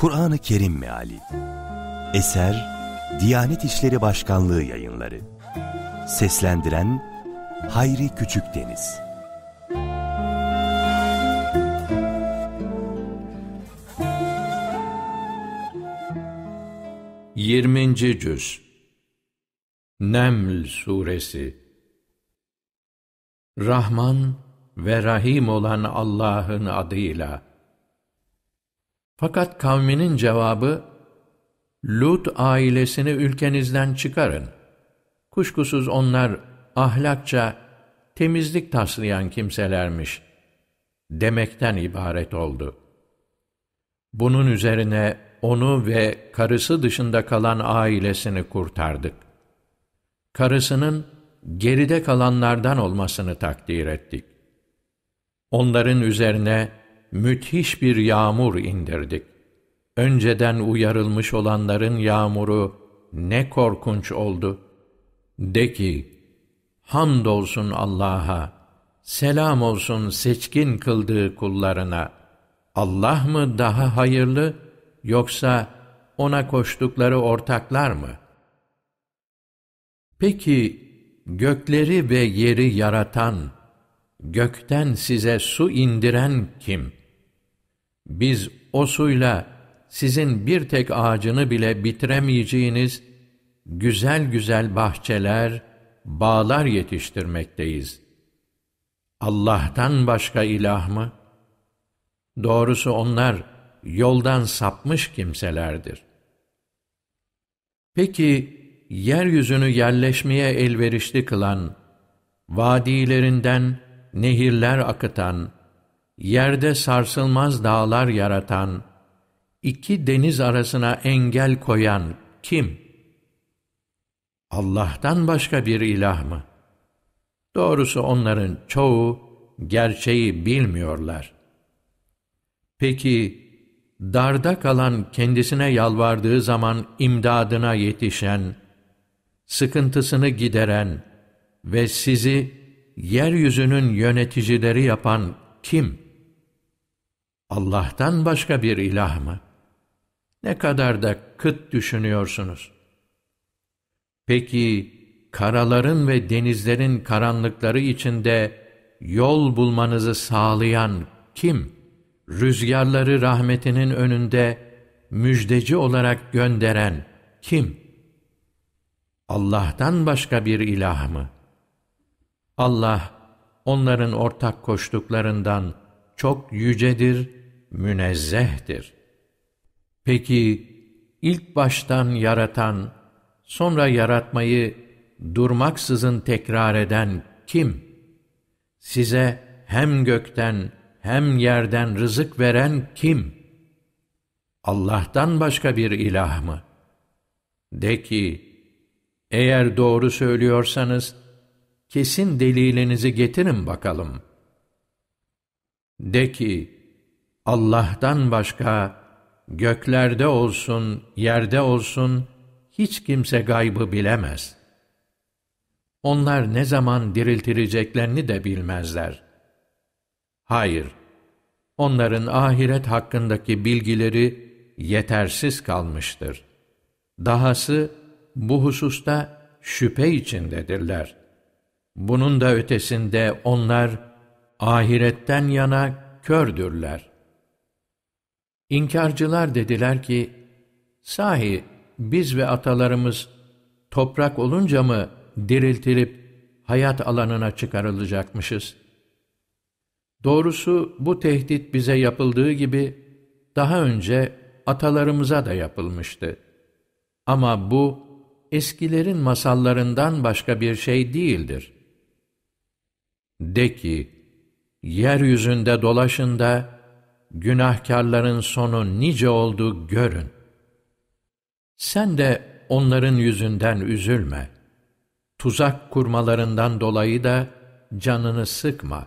Kur'an-ı Kerim Meali. Eser Diyanet İşleri Başkanlığı Yayınları. Seslendiren Hayri Küçükdeniz Yirminci Cüz. Neml Suresi. Rahman ve Rahim olan Allah'ın adıyla fakat kavminin cevabı, Lut ailesini ülkenizden çıkarın. Kuşkusuz onlar ahlakça temizlik taslayan kimselermiş demekten ibaret oldu. Bunun üzerine onu ve karısı dışında kalan ailesini kurtardık. Karısının geride kalanlardan olmasını takdir ettik. Onların üzerine müthiş bir yağmur indirdik. Önceden uyarılmış olanların yağmuru ne korkunç oldu. De ki, hamdolsun Allah'a, selam olsun seçkin kıldığı kullarına. Allah mı daha hayırlı, yoksa ona koştukları ortaklar mı? Peki, gökleri ve yeri yaratan, gökten size su indiren kim?'' Biz o suyla sizin bir tek ağacını bile bitiremeyeceğiniz güzel güzel bahçeler, bağlar yetiştirmekteyiz. Allah'tan başka ilah mı? Doğrusu onlar yoldan sapmış kimselerdir. Peki yeryüzünü yerleşmeye elverişli kılan, vadilerinden nehirler akıtan, yerde sarsılmaz dağlar yaratan, iki deniz arasına engel koyan kim? Allah'tan başka bir ilah mı? Doğrusu onların çoğu gerçeği bilmiyorlar. Peki, darda kalan kendisine yalvardığı zaman imdadına yetişen, sıkıntısını gideren ve sizi yeryüzünün yöneticileri yapan kim?'' Allah'tan başka bir ilah mı? Ne kadar da kıt düşünüyorsunuz. Peki, karaların ve denizlerin karanlıkları içinde yol bulmanızı sağlayan kim? Rüzgarları rahmetinin önünde müjdeci olarak gönderen kim? Allah'tan başka bir ilah mı? Allah, onların ortak koştuklarından çok yücedir münezzehtir. Peki ilk baştan yaratan, sonra yaratmayı durmaksızın tekrar eden kim? Size hem gökten hem yerden rızık veren kim? Allah'tan başka bir ilah mı? De ki, eğer doğru söylüyorsanız, kesin delilinizi getirin bakalım. De ki, Allah'tan başka göklerde olsun, yerde olsun hiç kimse gaybı bilemez. Onlar ne zaman diriltileceklerini de bilmezler. Hayır, onların ahiret hakkındaki bilgileri yetersiz kalmıştır. Dahası bu hususta şüphe içindedirler. Bunun da ötesinde onlar ahiretten yana kördürler. İnkarcılar dediler ki, sahi biz ve atalarımız toprak olunca mı diriltilip hayat alanına çıkarılacakmışız? Doğrusu bu tehdit bize yapıldığı gibi daha önce atalarımıza da yapılmıştı. Ama bu eskilerin masallarından başka bir şey değildir. De ki, yeryüzünde dolaşın da günahkarların sonu nice oldu görün. Sen de onların yüzünden üzülme. Tuzak kurmalarından dolayı da canını sıkma.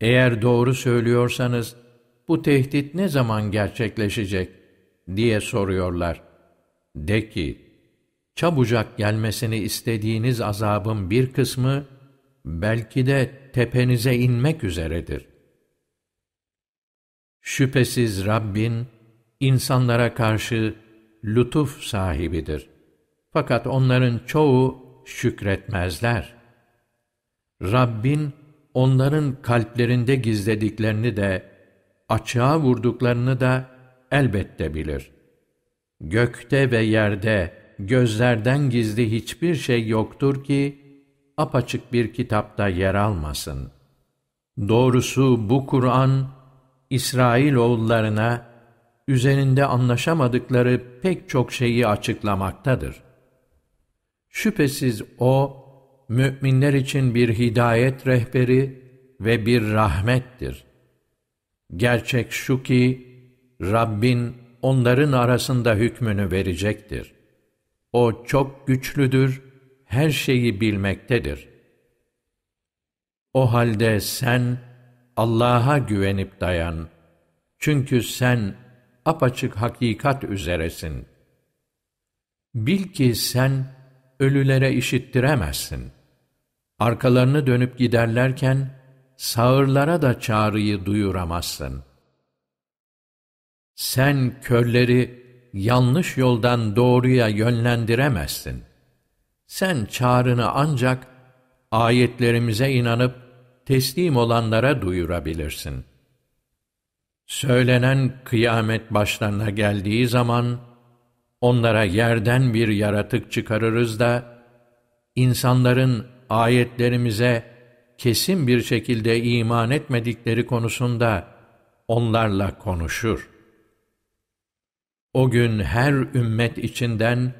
Eğer doğru söylüyorsanız, bu tehdit ne zaman gerçekleşecek diye soruyorlar. De ki, çabucak gelmesini istediğiniz azabın bir kısmı, belki de tepenize inmek üzeredir.'' Şüphesiz Rabbin insanlara karşı lütuf sahibidir. Fakat onların çoğu şükretmezler. Rabbin onların kalplerinde gizlediklerini de açığa vurduklarını da elbette bilir. Gökte ve yerde gözlerden gizli hiçbir şey yoktur ki apaçık bir kitapta yer almasın. Doğrusu bu Kur'an İsrail oğullarına üzerinde anlaşamadıkları pek çok şeyi açıklamaktadır. Şüphesiz o müminler için bir hidayet rehberi ve bir rahmettir. Gerçek şu ki Rabbin onların arasında hükmünü verecektir. O çok güçlüdür, her şeyi bilmektedir. O halde sen Allah'a güvenip dayan. Çünkü sen apaçık hakikat üzeresin. Bil ki sen ölülere işittiremezsin. Arkalarını dönüp giderlerken sağırlara da çağrıyı duyuramazsın. Sen körleri yanlış yoldan doğruya yönlendiremezsin. Sen çağrını ancak ayetlerimize inanıp teslim olanlara duyurabilirsin. Söylenen kıyamet başlarına geldiği zaman, onlara yerden bir yaratık çıkarırız da, insanların ayetlerimize kesin bir şekilde iman etmedikleri konusunda onlarla konuşur. O gün her ümmet içinden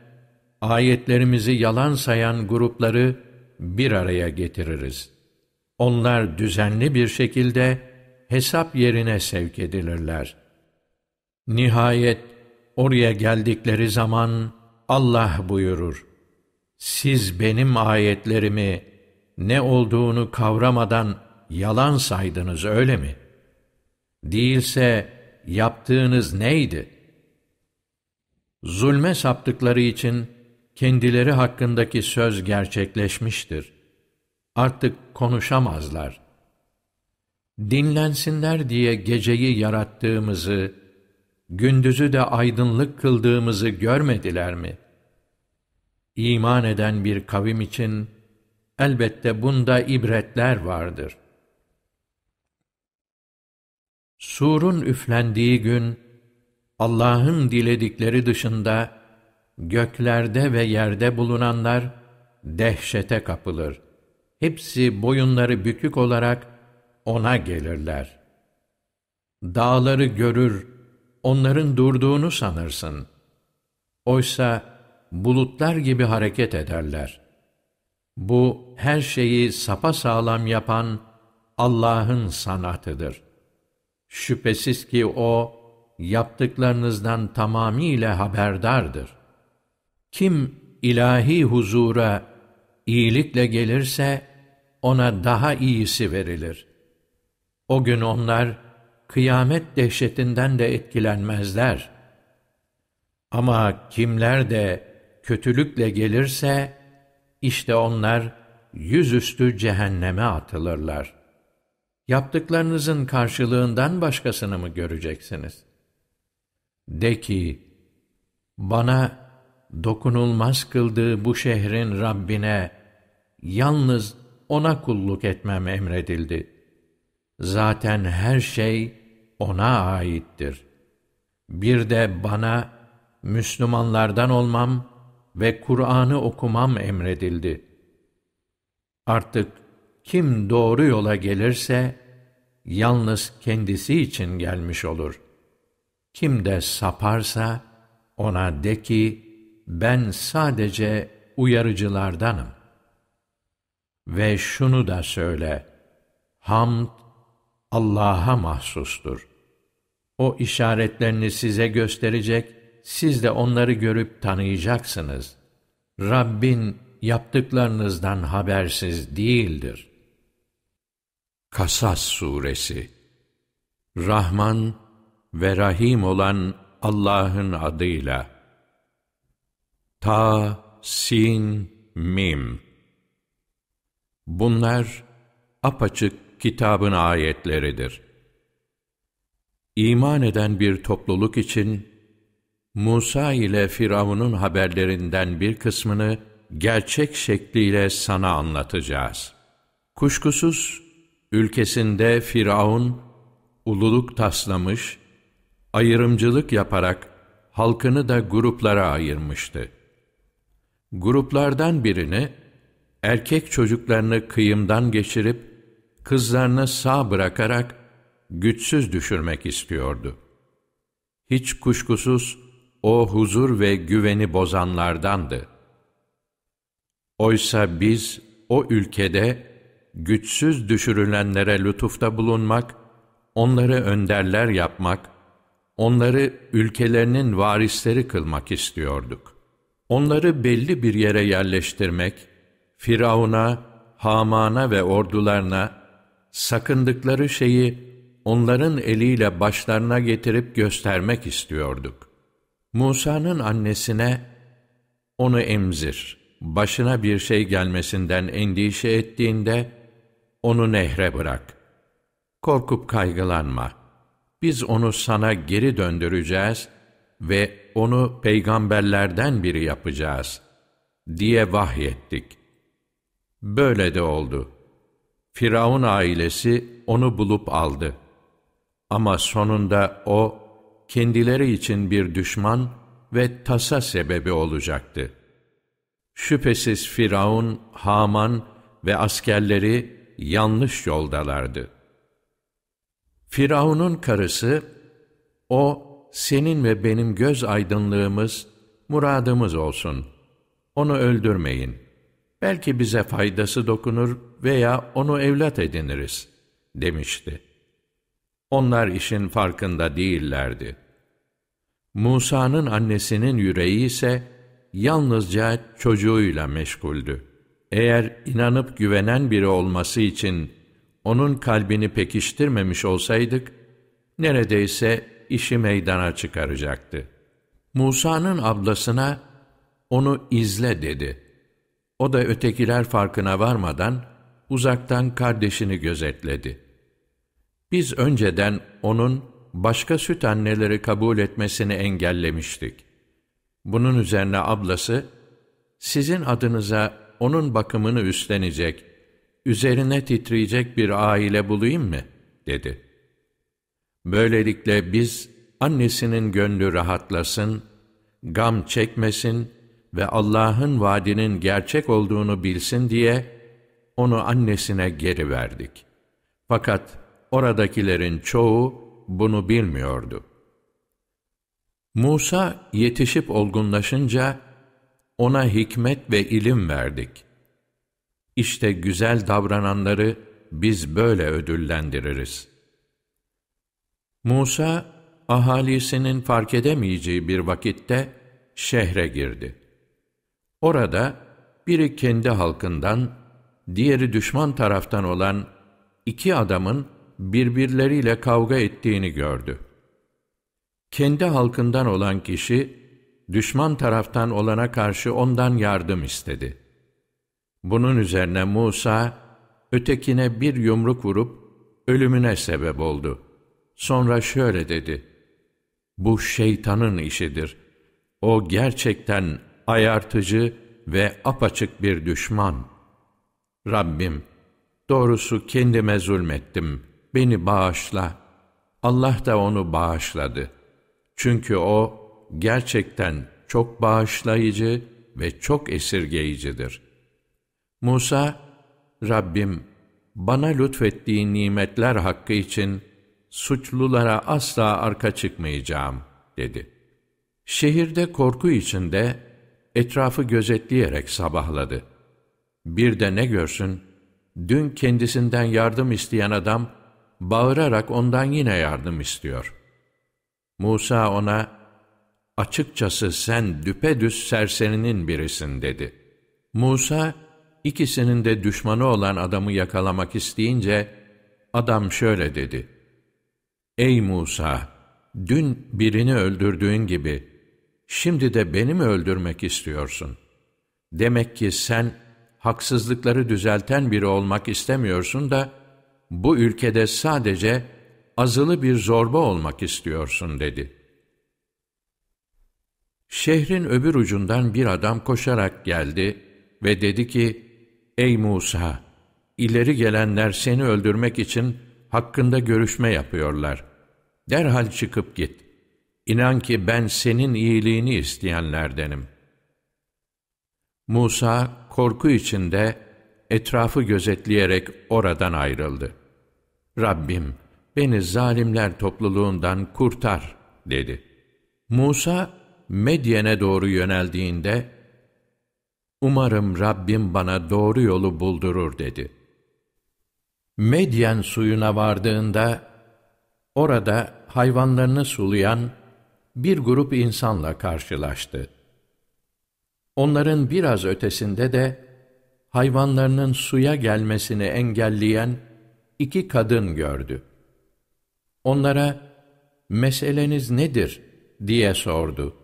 ayetlerimizi yalan sayan grupları bir araya getiririz. Onlar düzenli bir şekilde hesap yerine sevk edilirler. Nihayet oraya geldikleri zaman Allah buyurur. Siz benim ayetlerimi ne olduğunu kavramadan yalan saydınız öyle mi? Değilse yaptığınız neydi? Zulme saptıkları için kendileri hakkındaki söz gerçekleşmiştir. Artık konuşamazlar. Dinlensinler diye geceyi yarattığımızı, gündüzü de aydınlık kıldığımızı görmediler mi? İman eden bir kavim için elbette bunda ibretler vardır. Surun üflendiği gün, Allah'ın diledikleri dışında, göklerde ve yerde bulunanlar dehşete kapılır. Hepsi boyunları bükük olarak ona gelirler. Dağları görür, onların durduğunu sanırsın. Oysa bulutlar gibi hareket ederler. Bu her şeyi sapa sağlam yapan Allah'ın sanatıdır. Şüphesiz ki O yaptıklarınızdan tamamiyle haberdardır. Kim ilahi huzura iyilikle gelirse ona daha iyisi verilir. O gün onlar kıyamet dehşetinden de etkilenmezler. Ama kimler de kötülükle gelirse işte onlar yüzüstü cehenneme atılırlar. Yaptıklarınızın karşılığından başkasını mı göreceksiniz? De ki, bana dokunulmaz kıldığı bu şehrin Rabbine yalnız O'na kulluk etmem emredildi. Zaten her şey O'na aittir. Bir de bana Müslümanlardan olmam ve Kur'an'ı okumam emredildi. Artık kim doğru yola gelirse, yalnız kendisi için gelmiş olur. Kim de saparsa, ona de ki, ben sadece uyarıcılardanım. Ve şunu da söyle, hamd Allah'a mahsustur. O işaretlerini size gösterecek, siz de onları görüp tanıyacaksınız. Rabbin yaptıklarınızdan habersiz değildir. Kasas Suresi Rahman ve Rahim olan Allah'ın adıyla Ta, Sin, Mim Bunlar apaçık kitabın ayetleridir. İman eden bir topluluk için Musa ile Firavun'un haberlerinden bir kısmını gerçek şekliyle sana anlatacağız. Kuşkusuz ülkesinde Firavun ululuk taslamış, ayrımcılık yaparak halkını da gruplara ayırmıştı. Gruplardan birini erkek çocuklarını kıyımdan geçirip kızlarını sağ bırakarak güçsüz düşürmek istiyordu. Hiç kuşkusuz o huzur ve güveni bozanlardandı. Oysa biz o ülkede güçsüz düşürülenlere lütufta bulunmak, onları önderler yapmak, onları ülkelerinin varisleri kılmak istiyorduk. Onları belli bir yere yerleştirmek, Firavun'a, Haman'a ve ordularına sakındıkları şeyi onların eliyle başlarına getirip göstermek istiyorduk. Musa'nın annesine, onu emzir, başına bir şey gelmesinden endişe ettiğinde, onu nehre bırak. Korkup kaygılanma. Biz onu sana geri döndüreceğiz ve onu peygamberlerden biri yapacağız, diye vahyettik. Böyle de oldu. Firavun ailesi onu bulup aldı. Ama sonunda o, kendileri için bir düşman ve tasa sebebi olacaktı. Şüphesiz Firavun, Haman ve askerleri yanlış yoldalardı. Firavun'un karısı, o senin ve benim göz aydınlığımız, muradımız olsun. Onu öldürmeyin. Belki bize faydası dokunur veya onu evlat ediniriz, demişti. Onlar işin farkında değillerdi. Musa'nın annesinin yüreği ise yalnızca çocuğuyla meşguldü. Eğer inanıp güvenen biri olması için onun kalbini pekiştirmemiş olsaydık, neredeyse işi meydana çıkaracaktı. Musa'nın ablasına, onu izle dedi. O da ötekiler farkına varmadan, uzaktan kardeşini gözetledi. Biz önceden onun başka süt anneleri kabul etmesini engellemiştik. Bunun üzerine ablası, sizin adınıza onun bakımını üstlenecek, üzerine titreyecek bir aile bulayım mı? dedi. Böylelikle biz annesinin gönlü rahatlasın, gam çekmesin ve Allah'ın vaadinin gerçek olduğunu bilsin diye onu annesine geri verdik. Fakat oradakilerin çoğu bunu bilmiyordu. Musa yetişip olgunlaşınca ona hikmet ve ilim verdik. İşte güzel davrananları biz böyle ödüllendiririz. Musa, ahalisinin fark edemeyeceği bir vakitte şehre girdi. Orada biri kendi halkından, diğeri düşman taraftan olan iki adamın birbirleriyle kavga ettiğini gördü. Kendi halkından olan kişi, düşman taraftan olana karşı ondan yardım istedi. Bunun üzerine Musa, ötekine bir yumruk vurup, ölümüne sebep oldu. Sonra şöyle dedi, Bu şeytanın işidir. O gerçekten ayartıcı ve apaçık bir düşman. Rabbim, doğrusu kendime zulmettim, beni bağışla. Allah da onu bağışladı. Çünkü o, gerçekten çok bağışlayıcı ve çok esirgeyicidir. Musa, Rabbim, bana lütfettiğin nimetler hakkı için suçlulara asla arka çıkmayacağım, dedi. Şehirde korku içinde etrafı gözetleyerek sabahladı. Bir de ne görsün, dün kendisinden yardım isteyen adam, bağırarak ondan yine yardım istiyor. Musa ona, açıkçası sen düpedüz serserinin birisin dedi. Musa, ikisinin de düşmanı olan adamı yakalamak isteyince, adam şöyle dedi. Ey Musa! Dün birini öldürdüğün gibi, şimdi de beni mi öldürmek istiyorsun? Demek ki sen, haksızlıkları düzelten biri olmak istemiyorsun da, bu ülkede sadece azılı bir zorba olmak istiyorsun dedi. Şehrin öbür ucundan bir adam koşarak geldi ve dedi ki, Ey Musa! ileri gelenler seni öldürmek için hakkında görüşme yapıyorlar. Derhal çıkıp git. İnan ki ben senin iyiliğini isteyenlerdenim. Musa korku içinde etrafı gözetleyerek oradan ayrıldı. Rabbim beni zalimler topluluğundan kurtar dedi. Musa Medyen'e doğru yöneldiğinde Umarım Rabbim bana doğru yolu buldurur dedi. Medyen suyuna vardığında orada hayvanlarını sulayan bir grup insanla karşılaştı. Onların biraz ötesinde de hayvanlarının suya gelmesini engelleyen iki kadın gördü. Onlara, meseleniz nedir diye sordu.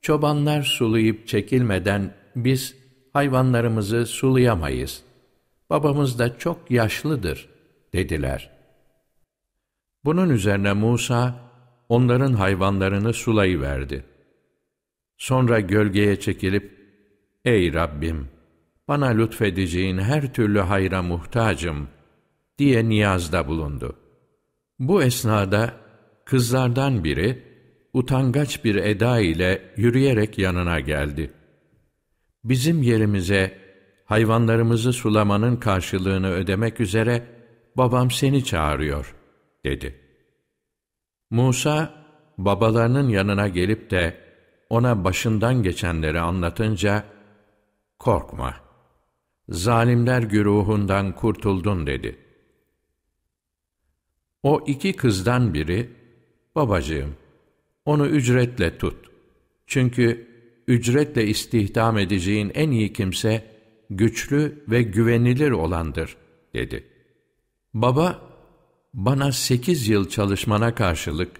Çobanlar sulayıp çekilmeden biz hayvanlarımızı sulayamayız. Babamız da çok yaşlıdır, dediler. Bunun üzerine Musa, onların hayvanlarını sulayıverdi. Sonra gölgeye çekilip, Ey Rabbim! Bana lütfedeceğin her türlü hayra muhtacım, diye niyazda bulundu. Bu esnada kızlardan biri, utangaç bir eda ile yürüyerek yanına geldi. Bizim yerimize hayvanlarımızı sulamanın karşılığını ödemek üzere babam seni çağırıyor, dedi. Musa, babalarının yanına gelip de ona başından geçenleri anlatınca, korkma, zalimler güruhundan kurtuldun dedi. O iki kızdan biri, babacığım, onu ücretle tut. Çünkü ücretle istihdam edeceğin en iyi kimse, güçlü ve güvenilir olandır, dedi. Baba, bana sekiz yıl çalışmana karşılık,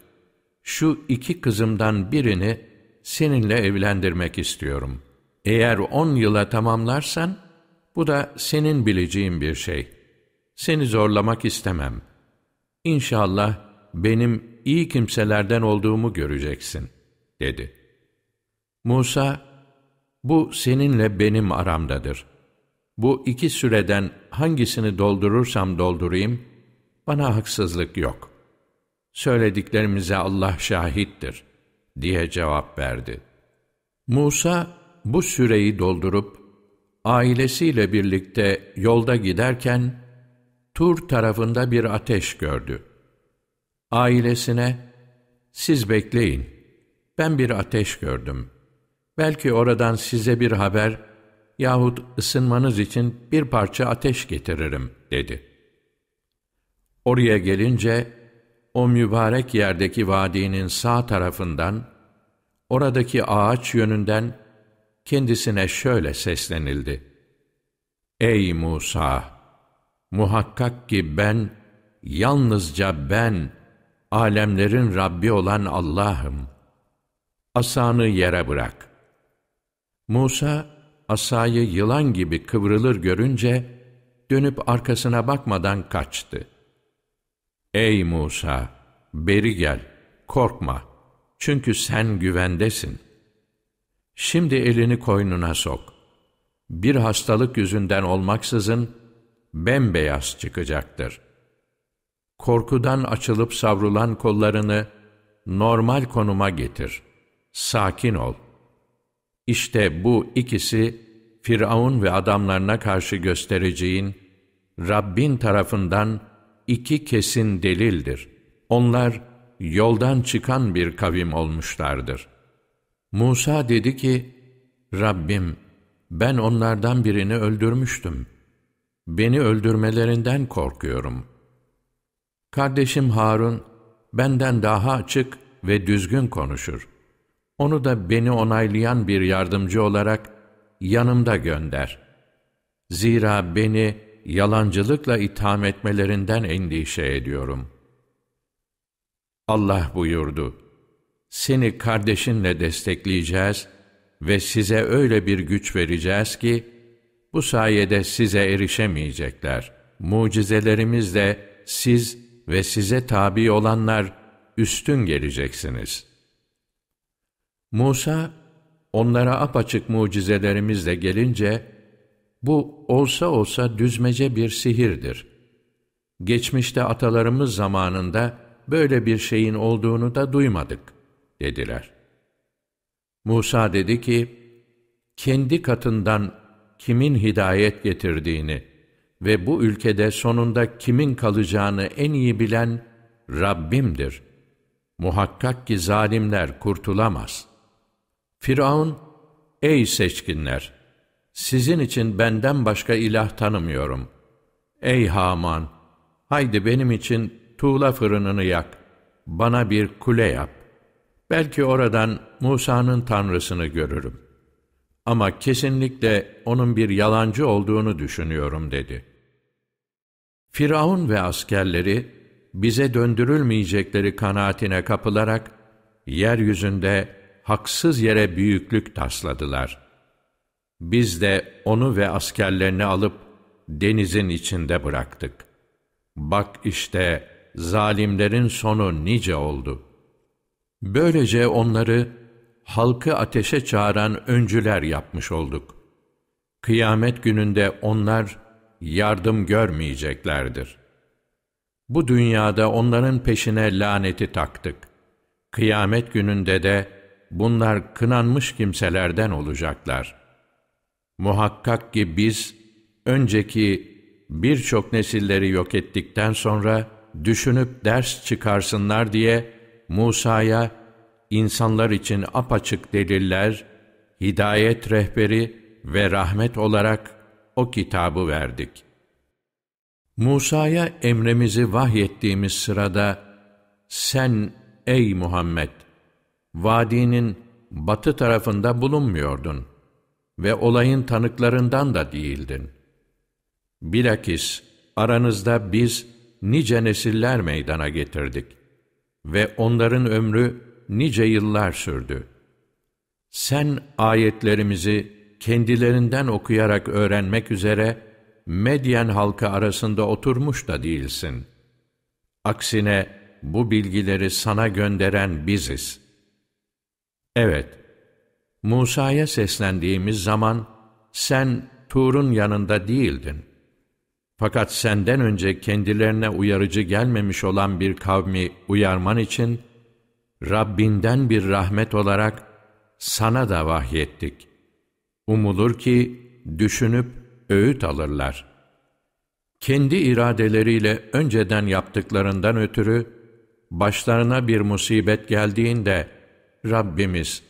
şu iki kızımdan birini seninle evlendirmek istiyorum. Eğer on yıla tamamlarsan, bu da senin bileceğin bir şey. Seni zorlamak istemem. İnşallah benim iyi kimselerden olduğumu göreceksin, dedi. Musa, bu seninle benim aramdadır. Bu iki süreden hangisini doldurursam doldurayım, bana haksızlık yok. Söylediklerimize Allah şahittir, diye cevap verdi. Musa, bu süreyi doldurup, ailesiyle birlikte yolda giderken, Tur tarafında bir ateş gördü. Ailesine, siz bekleyin, ben bir ateş gördüm. Belki oradan size bir haber yahut ısınmanız için bir parça ateş getiririm, dedi. Oraya gelince, o mübarek yerdeki vadinin sağ tarafından, oradaki ağaç yönünden kendisine şöyle seslenildi. Ey Musa! Muhakkak ki ben, yalnızca ben, alemlerin Rabbi olan Allah'ım. Asanı yere bırak. Musa, asayı yılan gibi kıvrılır görünce, dönüp arkasına bakmadan kaçtı. Ey Musa! Beri gel, korkma. Çünkü sen güvendesin. Şimdi elini koynuna sok. Bir hastalık yüzünden olmaksızın, bembeyaz çıkacaktır. Korkudan açılıp savrulan kollarını normal konuma getir. Sakin ol. İşte bu ikisi Firavun ve adamlarına karşı göstereceğin Rabbin tarafından iki kesin delildir. Onlar yoldan çıkan bir kavim olmuşlardır. Musa dedi ki, Rabbim ben onlardan birini öldürmüştüm. Beni öldürmelerinden korkuyorum. Kardeşim Harun benden daha açık ve düzgün konuşur. Onu da beni onaylayan bir yardımcı olarak yanımda gönder. Zira beni yalancılıkla itham etmelerinden endişe ediyorum. Allah buyurdu, seni kardeşinle destekleyeceğiz ve size öyle bir güç vereceğiz ki, bu sayede size erişemeyecekler. Mucizelerimizle siz ve size tabi olanlar üstün geleceksiniz. Musa, onlara apaçık mucizelerimizle gelince, bu olsa olsa düzmece bir sihirdir. Geçmişte atalarımız zamanında böyle bir şeyin olduğunu da duymadık, dediler. Musa dedi ki, kendi katından kimin hidayet getirdiğini ve bu ülkede sonunda kimin kalacağını en iyi bilen Rabbimdir. Muhakkak ki zalimler kurtulamaz. Firavun, ey seçkinler! Sizin için benden başka ilah tanımıyorum. Ey Haman! Haydi benim için tuğla fırınını yak, bana bir kule yap. Belki oradan Musa'nın tanrısını görürüm. Ama kesinlikle onun bir yalancı olduğunu düşünüyorum dedi. Firavun ve askerleri bize döndürülmeyecekleri kanaatine kapılarak yeryüzünde haksız yere büyüklük tasladılar. Biz de onu ve askerlerini alıp denizin içinde bıraktık. Bak işte zalimlerin sonu nice oldu. Böylece onları halkı ateşe çağıran öncüler yapmış olduk. Kıyamet gününde onlar yardım görmeyeceklerdir. Bu dünyada onların peşine laneti taktık. Kıyamet gününde de bunlar kınanmış kimselerden olacaklar. Muhakkak ki biz önceki birçok nesilleri yok ettikten sonra düşünüp ders çıkarsınlar diye Musa'ya insanlar için apaçık deliller, hidayet rehberi ve rahmet olarak o kitabı verdik. Musa'ya emremizi vahyettiğimiz sırada, sen ey Muhammed, vadinin batı tarafında bulunmuyordun ve olayın tanıklarından da değildin. Bilakis aranızda biz nice nesiller meydana getirdik ve onların ömrü nice yıllar sürdü. Sen ayetlerimizi kendilerinden okuyarak öğrenmek üzere Medyen halkı arasında oturmuş da değilsin. Aksine bu bilgileri sana gönderen biziz. Evet, Musa'ya seslendiğimiz zaman sen Tur'un yanında değildin. Fakat senden önce kendilerine uyarıcı gelmemiş olan bir kavmi uyarman için Rabbinden bir rahmet olarak sana da vahyettik. Umulur ki düşünüp öğüt alırlar. Kendi iradeleriyle önceden yaptıklarından ötürü başlarına bir musibet geldiğinde Rabbimiz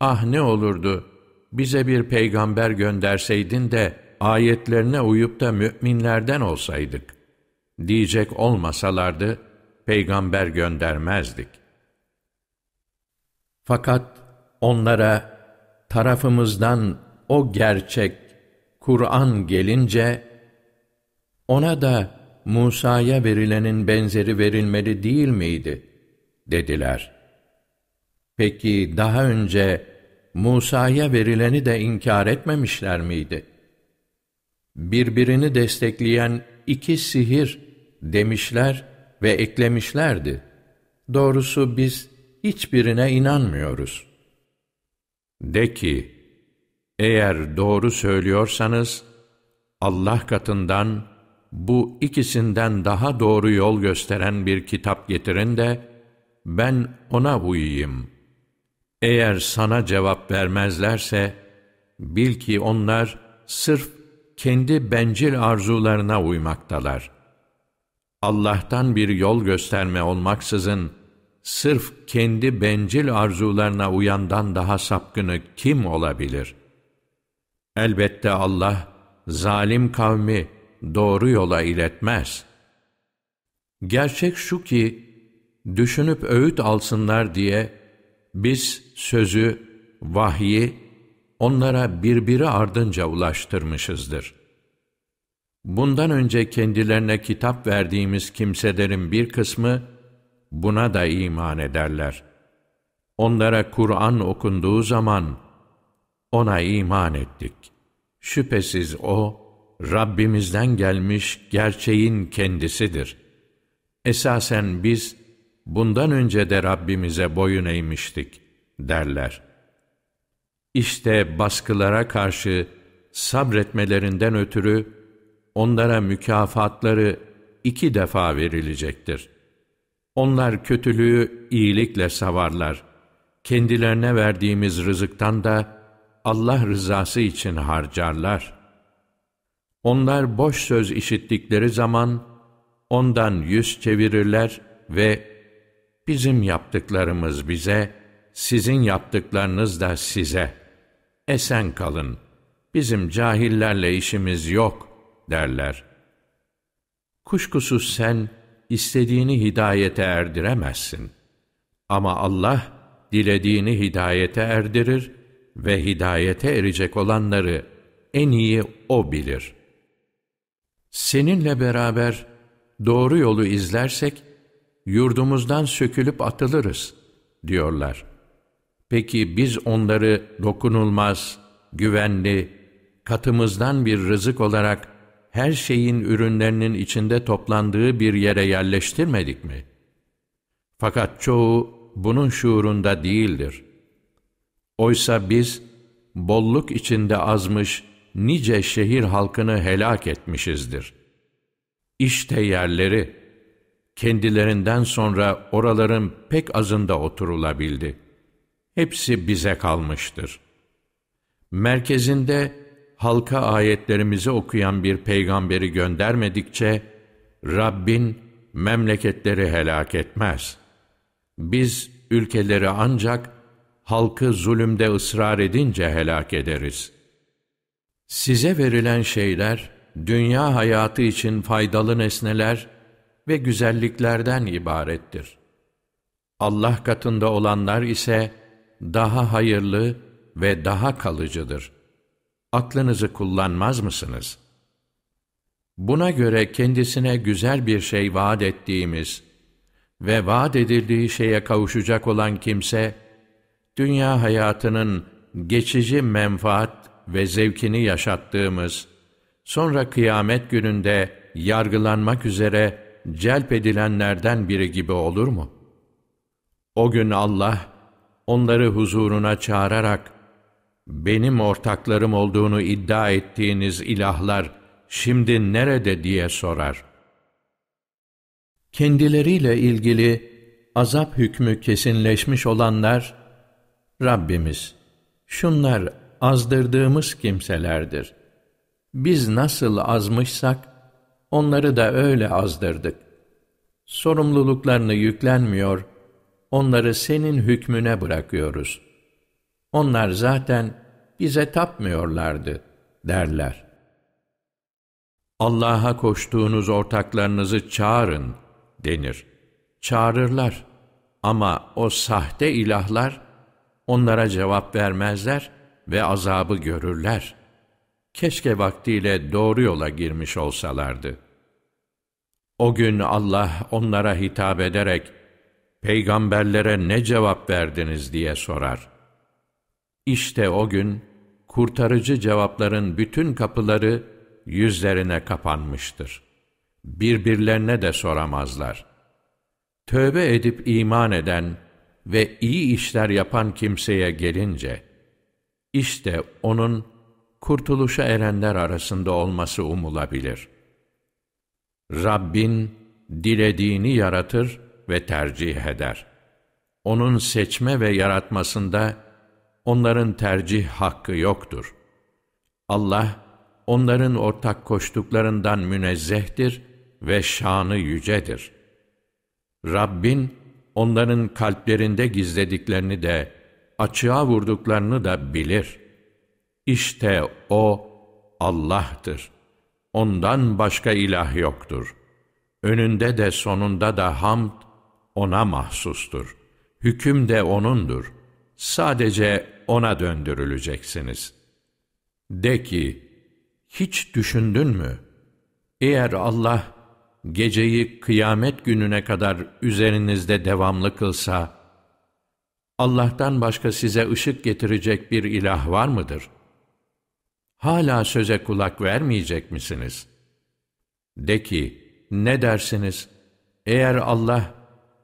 ah ne olurdu bize bir peygamber gönderseydin de ayetlerine uyup da müminlerden olsaydık diyecek olmasalardı peygamber göndermezdik. Fakat onlara tarafımızdan o gerçek Kur'an gelince ona da Musa'ya verilenin benzeri verilmeli değil miydi? dediler. Peki daha önce Musa'ya verileni de inkar etmemişler miydi? Birbirini destekleyen iki sihir demişler ve eklemişlerdi. Doğrusu biz hiçbirine inanmıyoruz. De ki, eğer doğru söylüyorsanız, Allah katından bu ikisinden daha doğru yol gösteren bir kitap getirin de, ben ona uyuyayım. Eğer sana cevap vermezlerse, bil ki onlar sırf kendi bencil arzularına uymaktalar. Allah'tan bir yol gösterme olmaksızın, sırf kendi bencil arzularına uyandan daha sapkını kim olabilir? Elbette Allah, zalim kavmi doğru yola iletmez. Gerçek şu ki, düşünüp öğüt alsınlar diye, biz sözü, vahyi, onlara birbiri ardınca ulaştırmışızdır. Bundan önce kendilerine kitap verdiğimiz kimselerin bir kısmı, buna da iman ederler. Onlara Kur'an okunduğu zaman ona iman ettik. Şüphesiz o Rabbimizden gelmiş gerçeğin kendisidir. Esasen biz bundan önce de Rabbimize boyun eğmiştik derler. İşte baskılara karşı sabretmelerinden ötürü onlara mükafatları iki defa verilecektir. Onlar kötülüğü iyilikle savarlar. Kendilerine verdiğimiz rızıktan da Allah rızası için harcarlar. Onlar boş söz işittikleri zaman ondan yüz çevirirler ve bizim yaptıklarımız bize, sizin yaptıklarınız da size. Esen kalın, bizim cahillerle işimiz yok derler. Kuşkusuz sen istediğini hidayete erdiremezsin. Ama Allah dilediğini hidayete erdirir ve hidayete erecek olanları en iyi O bilir. Seninle beraber doğru yolu izlersek, yurdumuzdan sökülüp atılırız, diyorlar. Peki biz onları dokunulmaz, güvenli, katımızdan bir rızık olarak her şeyin ürünlerinin içinde toplandığı bir yere yerleştirmedik mi? Fakat çoğu bunun şuurunda değildir. Oysa biz bolluk içinde azmış nice şehir halkını helak etmişizdir. İşte yerleri, kendilerinden sonra oraların pek azında oturulabildi. Hepsi bize kalmıştır. Merkezinde halka ayetlerimizi okuyan bir peygamberi göndermedikçe, Rabbin memleketleri helak etmez. Biz ülkeleri ancak halkı zulümde ısrar edince helak ederiz. Size verilen şeyler, dünya hayatı için faydalı nesneler ve güzelliklerden ibarettir. Allah katında olanlar ise daha hayırlı ve daha kalıcıdır. Aklınızı kullanmaz mısınız? Buna göre kendisine güzel bir şey vaat ettiğimiz ve vaat edildiği şeye kavuşacak olan kimse, dünya hayatının geçici menfaat ve zevkini yaşattığımız, sonra kıyamet gününde yargılanmak üzere celp edilenlerden biri gibi olur mu? O gün Allah, onları huzuruna çağırarak, benim ortaklarım olduğunu iddia ettiğiniz ilahlar şimdi nerede diye sorar. Kendileriyle ilgili azap hükmü kesinleşmiş olanlar, Rabbimiz, şunlar azdırdığımız kimselerdir. Biz nasıl azmışsak, onları da öyle azdırdık. Sorumluluklarını yüklenmiyor, onları senin hükmüne bırakıyoruz. Onlar zaten bize tapmıyorlardı, derler. Allah'a koştuğunuz ortaklarınızı çağırın, denir. Çağırırlar ama o sahte ilahlar, onlara cevap vermezler ve azabı görürler. Keşke vaktiyle doğru yola girmiş olsalardı. O gün Allah onlara hitap ederek, peygamberlere ne cevap verdiniz diye sorar. İşte o gün, kurtarıcı cevapların bütün kapıları yüzlerine kapanmıştır. Birbirlerine de soramazlar. Tövbe edip iman eden ve iyi işler yapan kimseye gelince, işte onun kurtuluşa erenler arasında olması umulabilir. Rabbin dilediğini yaratır ve tercih eder. Onun seçme ve yaratmasında onların tercih hakkı yoktur. Allah, onların ortak koştuklarından münezzehtir ve şanı yücedir. Rabbin, onların kalplerinde gizlediklerini de, açığa vurduklarını da bilir. İşte O, Allah'tır. Ondan başka ilah yoktur. Önünde de sonunda da hamd, O'na mahsustur. Hüküm de O'nundur. Sadece O'na döndürüleceksiniz. De ki, hiç düşündün mü? Eğer Allah, geceyi kıyamet gününe kadar üzerinizde devamlı kılsa, Allah'tan başka size ışık getirecek bir ilah var mıdır? Hala söze kulak vermeyecek misiniz? De ki, ne dersiniz? eğer Allah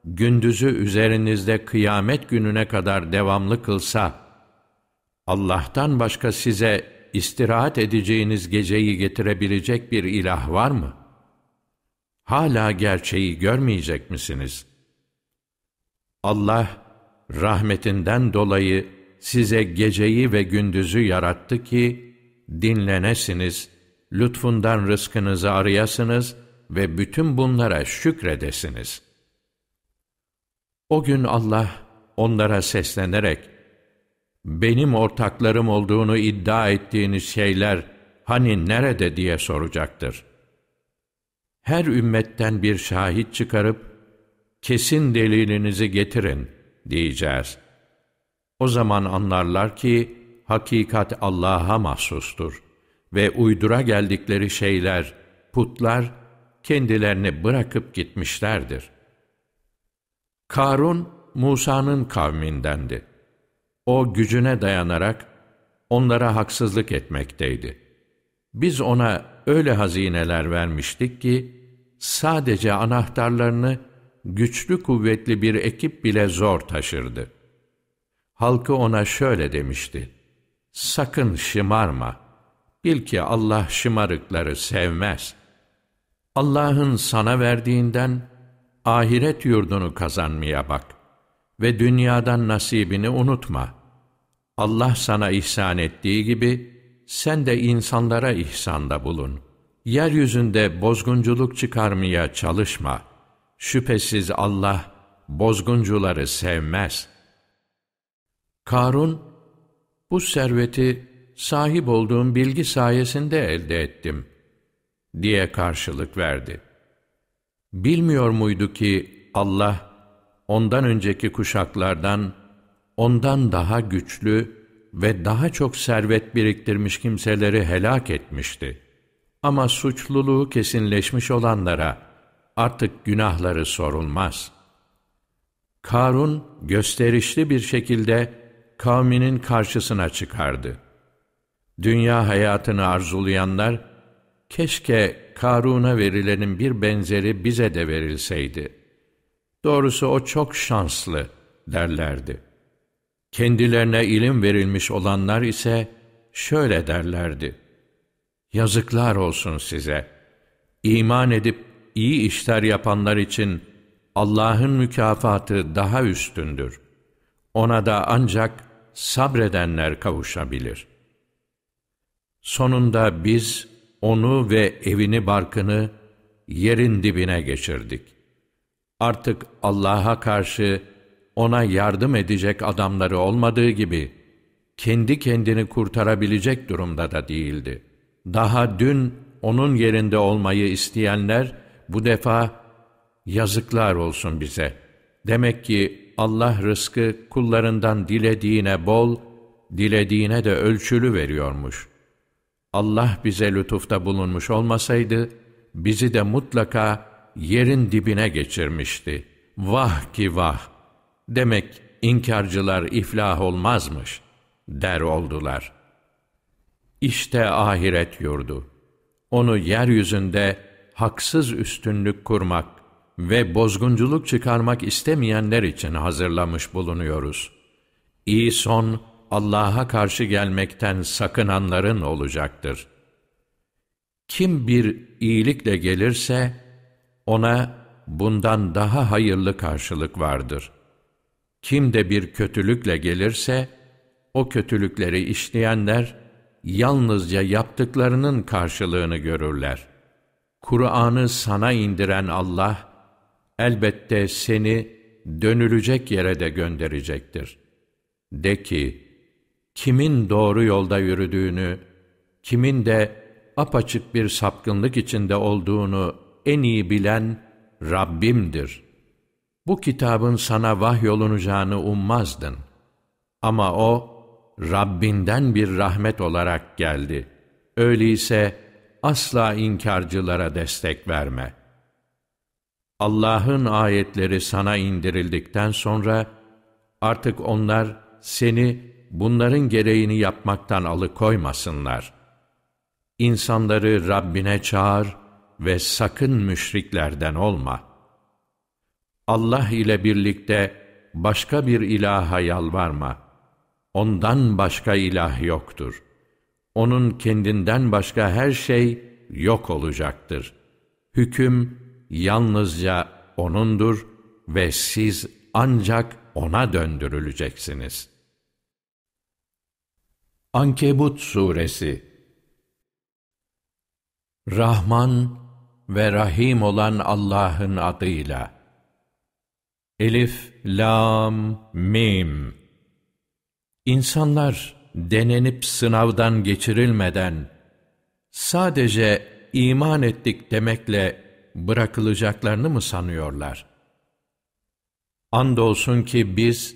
gündüzü üzerinizde kıyamet gününe kadar devamlı kılsa, Allah'tan başka size istirahat edeceğiniz geceyi getirebilecek bir ilah var mı? Hala gerçeği görmeyecek misiniz? Allah, rahmetinden dolayı size geceyi ve gündüzü yarattı ki, dinlenesiniz, lütfundan rızkınızı arayasınız ve bütün bunlara şükredesiniz. O gün Allah onlara seslenerek, benim ortaklarım olduğunu iddia ettiğiniz şeyler hani nerede diye soracaktır. Her ümmetten bir şahit çıkarıp, kesin delilinizi getirin diyeceğiz. O zaman anlarlar ki, hakikat Allah'a mahsustur ve uydura geldikleri şeyler, putlar, kendilerini bırakıp gitmişlerdir. Karun, Musa'nın kavmindendi. O gücüne dayanarak onlara haksızlık etmekteydi. Biz ona öyle hazineler vermiştik ki, sadece anahtarlarını güçlü kuvvetli bir ekip bile zor taşırdı. Halkı ona şöyle demişti, Sakın şımarma, bil ki Allah şımarıkları sevmez. Allah'ın sana verdiğinden ahiret yurdunu kazanmaya bak ve dünyadan nasibini unutma. Allah sana ihsan ettiği gibi sen de insanlara ihsanda bulun. Yeryüzünde bozgunculuk çıkarmaya çalışma. Şüphesiz Allah bozguncuları sevmez. Karun, bu serveti sahip olduğum bilgi sayesinde elde ettim, diye karşılık verdi. Bilmiyor muydu ki Allah, ondan önceki kuşaklardan, ondan daha güçlü ve daha çok servet biriktirmiş kimseleri helak etmişti. Ama suçluluğu kesinleşmiş olanlara artık günahları sorulmaz. Karun gösterişli bir şekilde kavminin karşısına çıkardı. Dünya hayatını arzulayanlar, keşke Karun'a verilenin bir benzeri bize de verilseydi. Doğrusu o çok şanslı derlerdi. Kendilerine ilim verilmiş olanlar ise şöyle derlerdi. Yazıklar olsun size. İman edip iyi işler yapanlar için Allah'ın mükafatı daha üstündür. Ona da ancak sabredenler kavuşabilir. Sonunda biz onu ve evini barkını yerin dibine geçirdik. Artık Allah'a karşı ona yardım edecek adamları olmadığı gibi, kendi kendini kurtarabilecek durumda da değildi. Daha dün onun yerinde olmayı isteyenler, bu defa yazıklar olsun bize. Demek ki Allah rızkı kullarından dilediğine bol, dilediğine de ölçülü veriyormuş. Allah bize lütufta bulunmuş olmasaydı, bizi de mutlaka yerin dibine geçirmişti. Vah ki vah! Demek inkarcılar iflah olmazmış, der oldular. İşte ahiret yurdu. Onu yeryüzünde haksız üstünlük kurmak ve bozgunculuk çıkarmak istemeyenler için hazırlamış bulunuyoruz. İyi son, Allah'a karşı gelmekten sakınanların olacaktır. Kim bir iyilikle gelirse, ona bundan daha hayırlı karşılık vardır. Kim de bir kötülükle gelirse, o kötülükleri işleyenler, yalnızca yaptıklarının karşılığını görürler. Kur'an'ı sana indiren Allah, elbette seni dönülecek yere de gönderecektir. De ki, kimin doğru yolda yürüdüğünü, kimin de apaçık bir sapkınlık içinde olduğunu en iyi bilen Rabbimdir. Bu kitabın sana vahyolunacağını ummazdın. Ama o, Rabbinden bir rahmet olarak geldi. Öyleyse asla inkarcılara destek verme. Allah'ın ayetleri sana indirildikten sonra, artık onlar seni bunların gereğini yapmaktan alıkoymasınlar. İnsanları Rabbine çağır ve sakın müşriklerden olma. Allah ile birlikte başka bir ilaha yalvarma. Ondan başka ilah yoktur. Onun kendinden başka her şey yok olacaktır. Hüküm yalnızca O'nundur ve siz ancak O'na döndürüleceksiniz. Ankebut Suresi Rahman ve Rahim olan Allah'ın adıyla Elif, Lam, Mim İnsanlar denenip sınavdan geçirilmeden sadece iman ettik demekle bırakılacaklarını mı sanıyorlar? Andolsun ki biz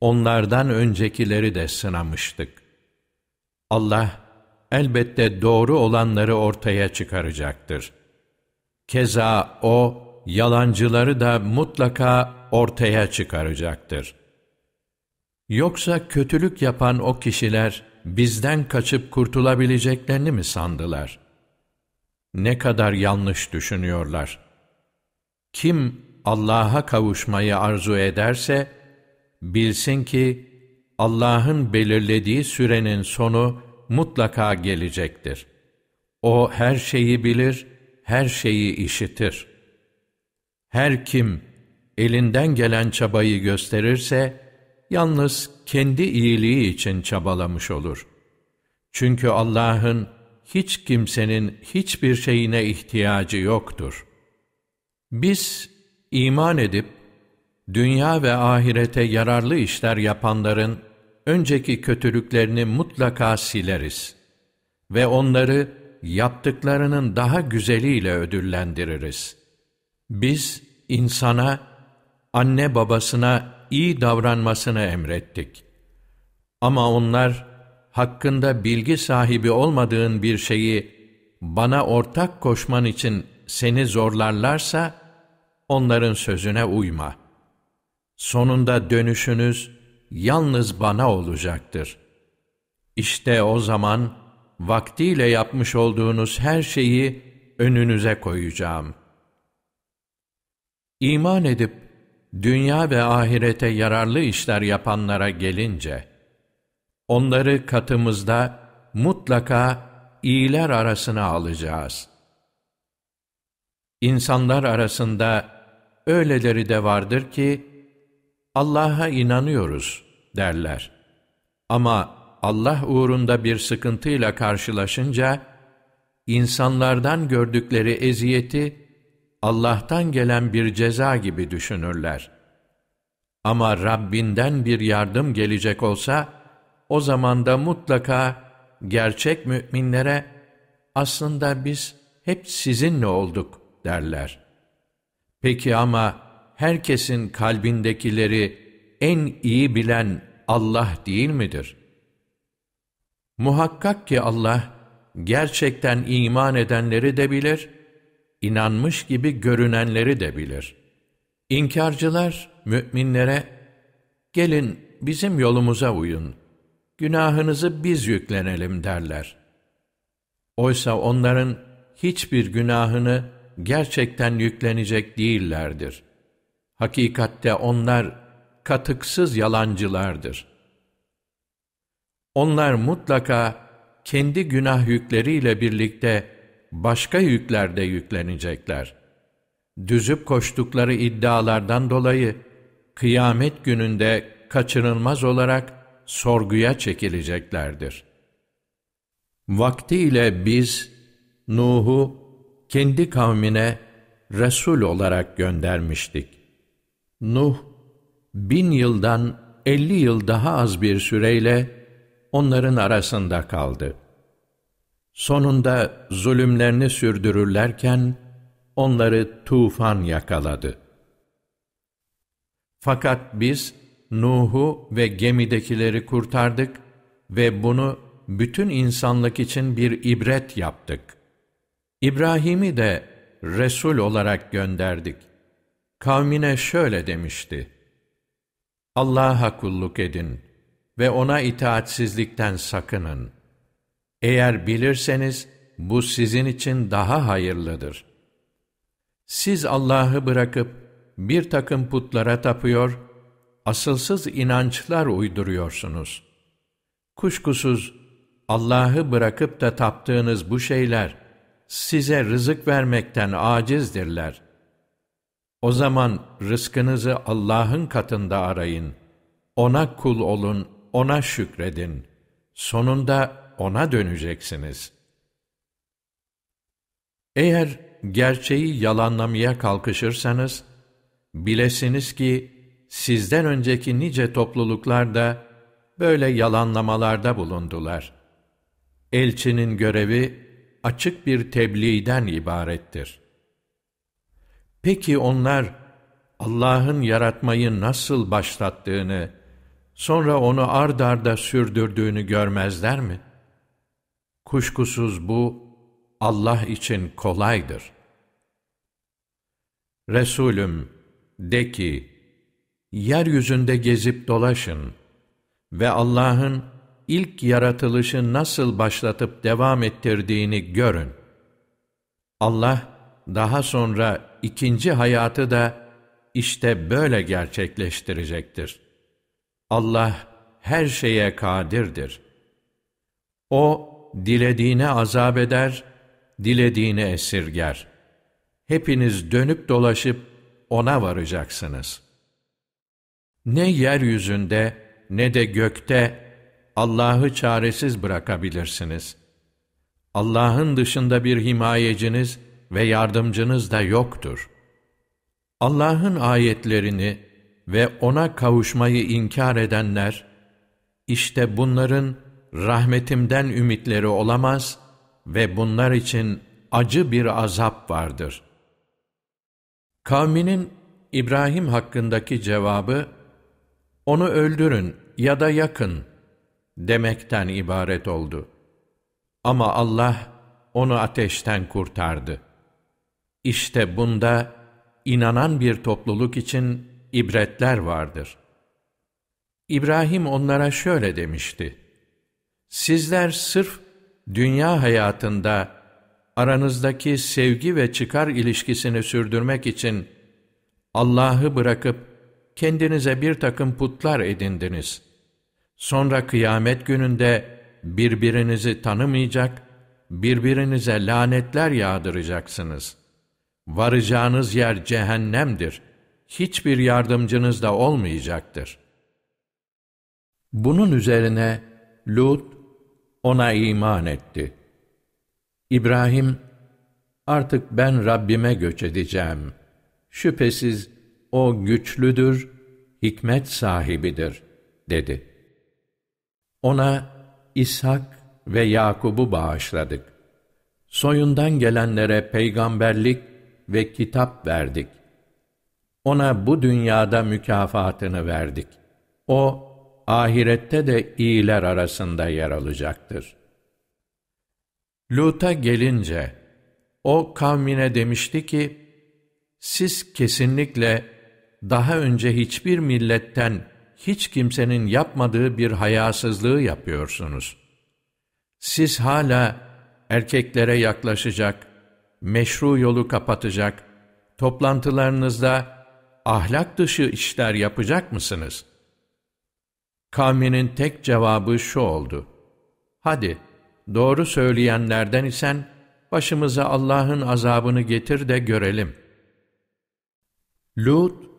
onlardan öncekileri de sınamıştık. Allah elbette doğru olanları ortaya çıkaracaktır. Keza O, yalancıları da mutlaka ortaya çıkaracaktır. Yoksa kötülük yapan o kişiler bizden kaçıp kurtulabileceklerini mi sandılar? Ne kadar yanlış düşünüyorlar. Kim Allah'a kavuşmayı arzu ederse, bilsin ki Allah'ın belirlediği sürenin sonu mutlaka gelecektir. O her şeyi bilir, her şeyi işitir. Her kim elinden gelen çabayı gösterirse, yalnız kendi iyiliği için çabalamış olur. Çünkü Allah'ın hiç kimsenin hiçbir şeyine ihtiyacı yoktur. Biz iman edip, dünya ve ahirete yararlı işler yapanların önceki kötülüklerini mutlaka sileriz ve onları yaptıklarının daha güzeliyle ödüllendiririz. Biz insana, anne babasına iyi davranmasını emrettik. Ama onlar hakkında bilgi sahibi olmadığın bir şeyi bana ortak koşman için seni zorlarlarsa onların sözüne uyma. Sonunda dönüşünüz yalnız bana olacaktır. İşte o zaman vaktiyle yapmış olduğunuz her şeyi önünüze koyacağım. İman edip dünya ve ahirete yararlı işler yapanlara gelince, onları katımızda mutlaka iyiler arasına alacağız. İnsanlar arasında öyleleri de vardır ki, Allah'a inanıyoruz derler. Ama Allah uğrunda bir sıkıntıyla karşılaşınca, insanlardan gördükleri eziyeti, Allah'tan gelen bir ceza gibi düşünürler. Ama Rabbinden bir yardım gelecek olsa, o zaman da mutlaka gerçek müminlere, aslında biz hep sizinle olduk derler. Peki ama herkesin kalbindekileri en iyi bilen Allah değil midir? Muhakkak ki Allah gerçekten iman edenleri de bilir, inanmış gibi görünenleri de bilir. İnkarcılar müminlere gelin bizim yolumuza uyun, günahınızı biz yüklenelim derler. Oysa onların hiçbir günahını gerçekten yüklenecek değillerdir. Hakikatte onlar katıksız yalancılardır. Onlar mutlaka kendi günah yükleriyle birlikte başka yükler de yüklenecekler. Düzüp koştukları iddialardan dolayı kıyamet gününde kaçınılmaz olarak sorguya çekileceklerdir. Vaktiyle biz Nuh'u kendi kavmine Resul olarak göndermiştik. Nuh, bin yıldan elli yıl daha az bir süreyle onların arasında kaldı. Sonunda zulümlerini sürdürürlerken onları tufan yakaladı. Fakat biz Nuh'u ve gemidekileri kurtardık ve bunu bütün insanlık için bir ibret yaptık. İbrahim'i de Resul olarak gönderdik. Kavmine şöyle demişti. Allah'a kulluk edin ve O'na itaatsizlikten sakının. Eğer bilirseniz bu sizin için daha hayırlıdır. Siz Allah'ı bırakıp bir takım putlara tapıyor, asılsız inançlar uyduruyorsunuz. Kuşkusuz Allah'ı bırakıp da taptığınız bu şeyler size rızık vermekten acizdirler. O zaman rızkınızı Allah'ın katında arayın. Ona kul olun, ona şükredin. Sonunda ona döneceksiniz. Eğer gerçeği yalanlamaya kalkışırsanız, bilesiniz ki sizden önceki nice topluluklar da böyle yalanlamalarda bulundular. Elçinin görevi açık bir tebliğden ibarettir. Peki onlar Allah'ın yaratmayı nasıl başlattığını, sonra onu ard arda sürdürdüğünü görmezler mi? Kuşkusuz bu Allah için kolaydır. Resulüm de ki, yeryüzünde gezip dolaşın ve Allah'ın ilk yaratılışı nasıl başlatıp devam ettirdiğini görün. Allah daha sonra ikinci hayatı da işte böyle gerçekleştirecektir. Allah her şeye kadirdir. O dilediğine azap eder, dilediğine esirger. Hepiniz dönüp dolaşıp ona varacaksınız. Ne yeryüzünde ne de gökte Allah'ı çaresiz bırakabilirsiniz. Allah'ın dışında bir himayeciniz ve yardımcınız da yoktur. Allah'ın ayetlerini ve ona kavuşmayı inkar edenler, işte bunların rahmetimden ümitleri olamaz ve bunlar için acı bir azap vardır. Kavminin İbrahim hakkındaki cevabı, onu öldürün ya da yakın demekten ibaret oldu. Ama Allah onu ateşten kurtardı. İşte bunda inanan bir topluluk için ibretler vardır. İbrahim onlara şöyle demişti. Sizler sırf dünya hayatında aranızdaki sevgi ve çıkar ilişkisini sürdürmek için Allah'ı bırakıp kendinize bir takım putlar edindiniz. Sonra kıyamet gününde birbirinizi tanımayacak, birbirinize lanetler yağdıracaksınız. Varacağınız yer cehennemdir. Hiçbir yardımcınız da olmayacaktır. Bunun üzerine Lut ona iman etti. İbrahim, artık ben Rabbime göç edeceğim. Şüphesiz o güçlüdür, hikmet sahibidir, dedi. Ona İshak ve Yakub'u bağışladık. Soyundan gelenlere peygamberlik ve kitap verdik. Ona bu dünyada mükafatını verdik. O, ahirette de iyiler arasında yer alacaktır. Lut'a gelince, o kavmine demişti ki, siz kesinlikle daha önce hiçbir milletten hiç kimsenin yapmadığı bir hayasızlığı yapıyorsunuz. Siz hala erkeklere yaklaşacak, meşru yolu kapatacak, toplantılarınızda ahlak dışı işler yapacak mısınız? Kavminin tek cevabı şu oldu. Hadi, doğru söyleyenlerden isen, başımıza Allah'ın azabını getir de görelim. Lut,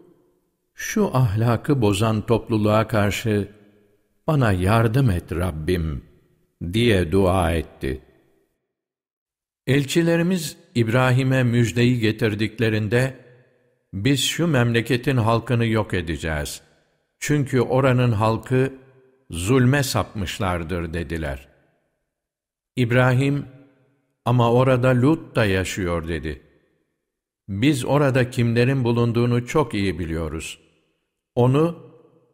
şu ahlakı bozan topluluğa karşı, bana yardım et Rabbim, diye dua etti. Elçilerimiz İbrahim'e müjdeyi getirdiklerinde, biz şu memleketin halkını yok edeceğiz. Çünkü oranın halkı zulme sapmışlardır dediler. İbrahim, ama orada Lut da yaşıyor dedi. Biz orada kimlerin bulunduğunu çok iyi biliyoruz. Onu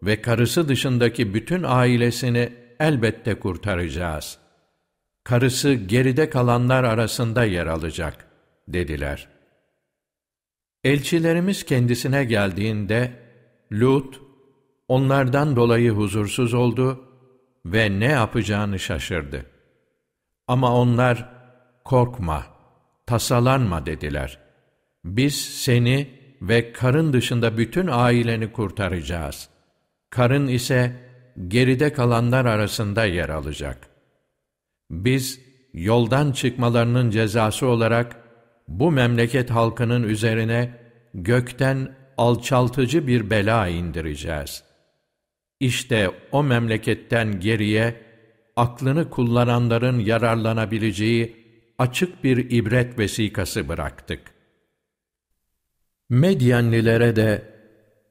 ve karısı dışındaki bütün ailesini elbette kurtaracağız. Karısı geride kalanlar arasında yer alacak, dediler. Elçilerimiz kendisine geldiğinde, Lut, onlardan dolayı huzursuz oldu ve ne yapacağını şaşırdı. Ama onlar, korkma, tasalanma dediler. Biz seni ve karın dışında bütün aileni kurtaracağız. Karın ise geride kalanlar arasında yer alacak. Biz yoldan çıkmalarının cezası olarak bu memleket halkının üzerine gökten alçaltıcı bir bela indireceğiz. İşte o memleketten geriye aklını kullananların yararlanabileceği açık bir ibret vesikası bıraktık. Medyenlilere de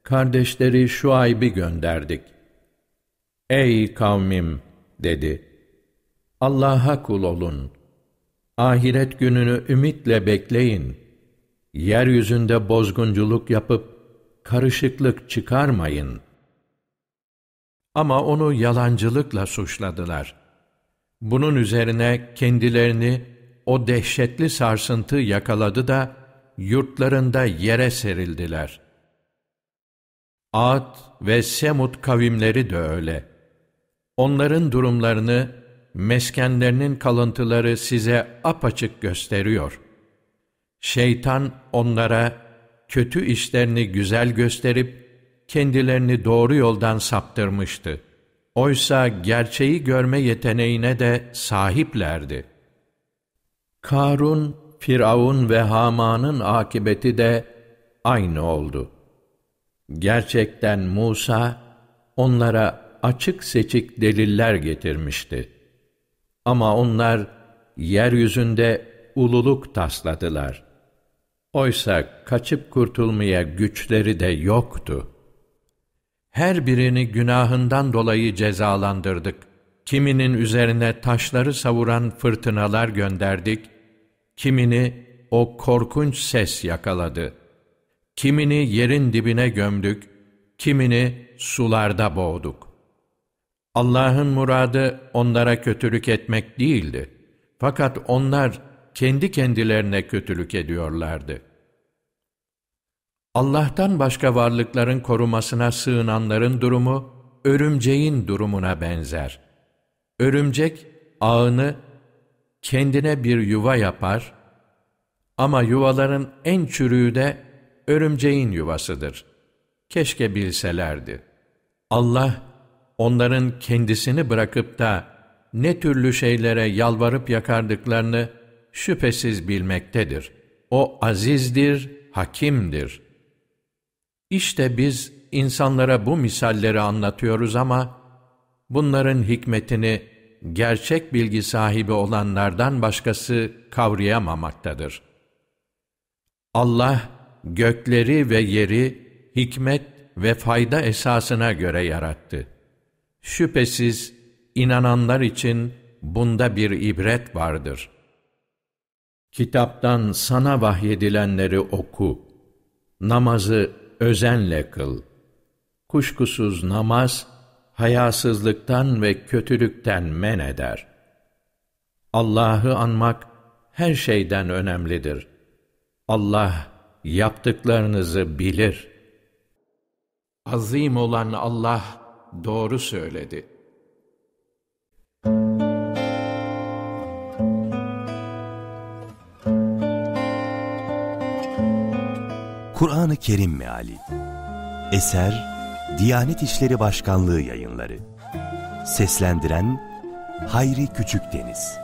kardeşleri Şuayb'i gönderdik. Ey kavmim dedi. Allah'a kul olun. Ahiret gününü ümitle bekleyin. Yeryüzünde bozgunculuk yapıp karışıklık çıkarmayın. Ama onu yalancılıkla suçladılar. Bunun üzerine kendilerini o dehşetli sarsıntı yakaladı da yurtlarında yere serildiler. Ad ve Semud kavimleri de öyle. Onların durumlarını, meskenlerinin kalıntıları size apaçık gösteriyor. Şeytan onlara kötü işlerini güzel gösterip, kendilerini doğru yoldan saptırmıştı. Oysa gerçeği görme yeteneğine de sahiplerdi. Karun, Firavun ve Haman'ın akıbeti de aynı oldu. Gerçekten Musa onlara açık seçik deliller getirmişti. Ama onlar yeryüzünde ululuk tasladılar. Oysa kaçıp kurtulmaya güçleri de yoktu. Her birini günahından dolayı cezalandırdık. Kiminin üzerine taşları savuran fırtınalar gönderdik, kimini o korkunç ses yakaladı. Kimini yerin dibine gömdük, kimini sularda boğduk. Allah'ın muradı onlara kötülük etmek değildi. Fakat onlar kendi kendilerine kötülük ediyorlardı. Allah'tan başka varlıkların korumasına sığınanların durumu, örümceğin durumuna benzer. Örümcek, ağını kendine bir yuva yapar ama yuvaların en çürüğü de örümceğin yuvasıdır. Keşke bilselerdi. Allah, onların kendisini bırakıp da ne türlü şeylere yalvarıp yakardıklarını şüphesiz bilmektedir. O azizdir, hakimdir. İşte biz insanlara bu misalleri anlatıyoruz ama bunların hikmetini gerçek bilgi sahibi olanlardan başkası kavrayamamaktadır. Allah gökleri ve yeri hikmet ve fayda esasına göre yarattı. Şüphesiz inananlar için bunda bir ibret vardır. Kitaptan sana vahyedilenleri oku. Namazı özenle kıl. Kuşkusuz namaz, hayasızlıktan ve kötülükten men eder. Allah'ı anmak her şeyden önemlidir. Allah yaptıklarınızı bilir. Azim olan Allah doğru söyledi. Kur'an-ı Kerim Meali Eser Diyanet İşleri Başkanlığı yayınları. Seslendiren Hayri Küçükdeniz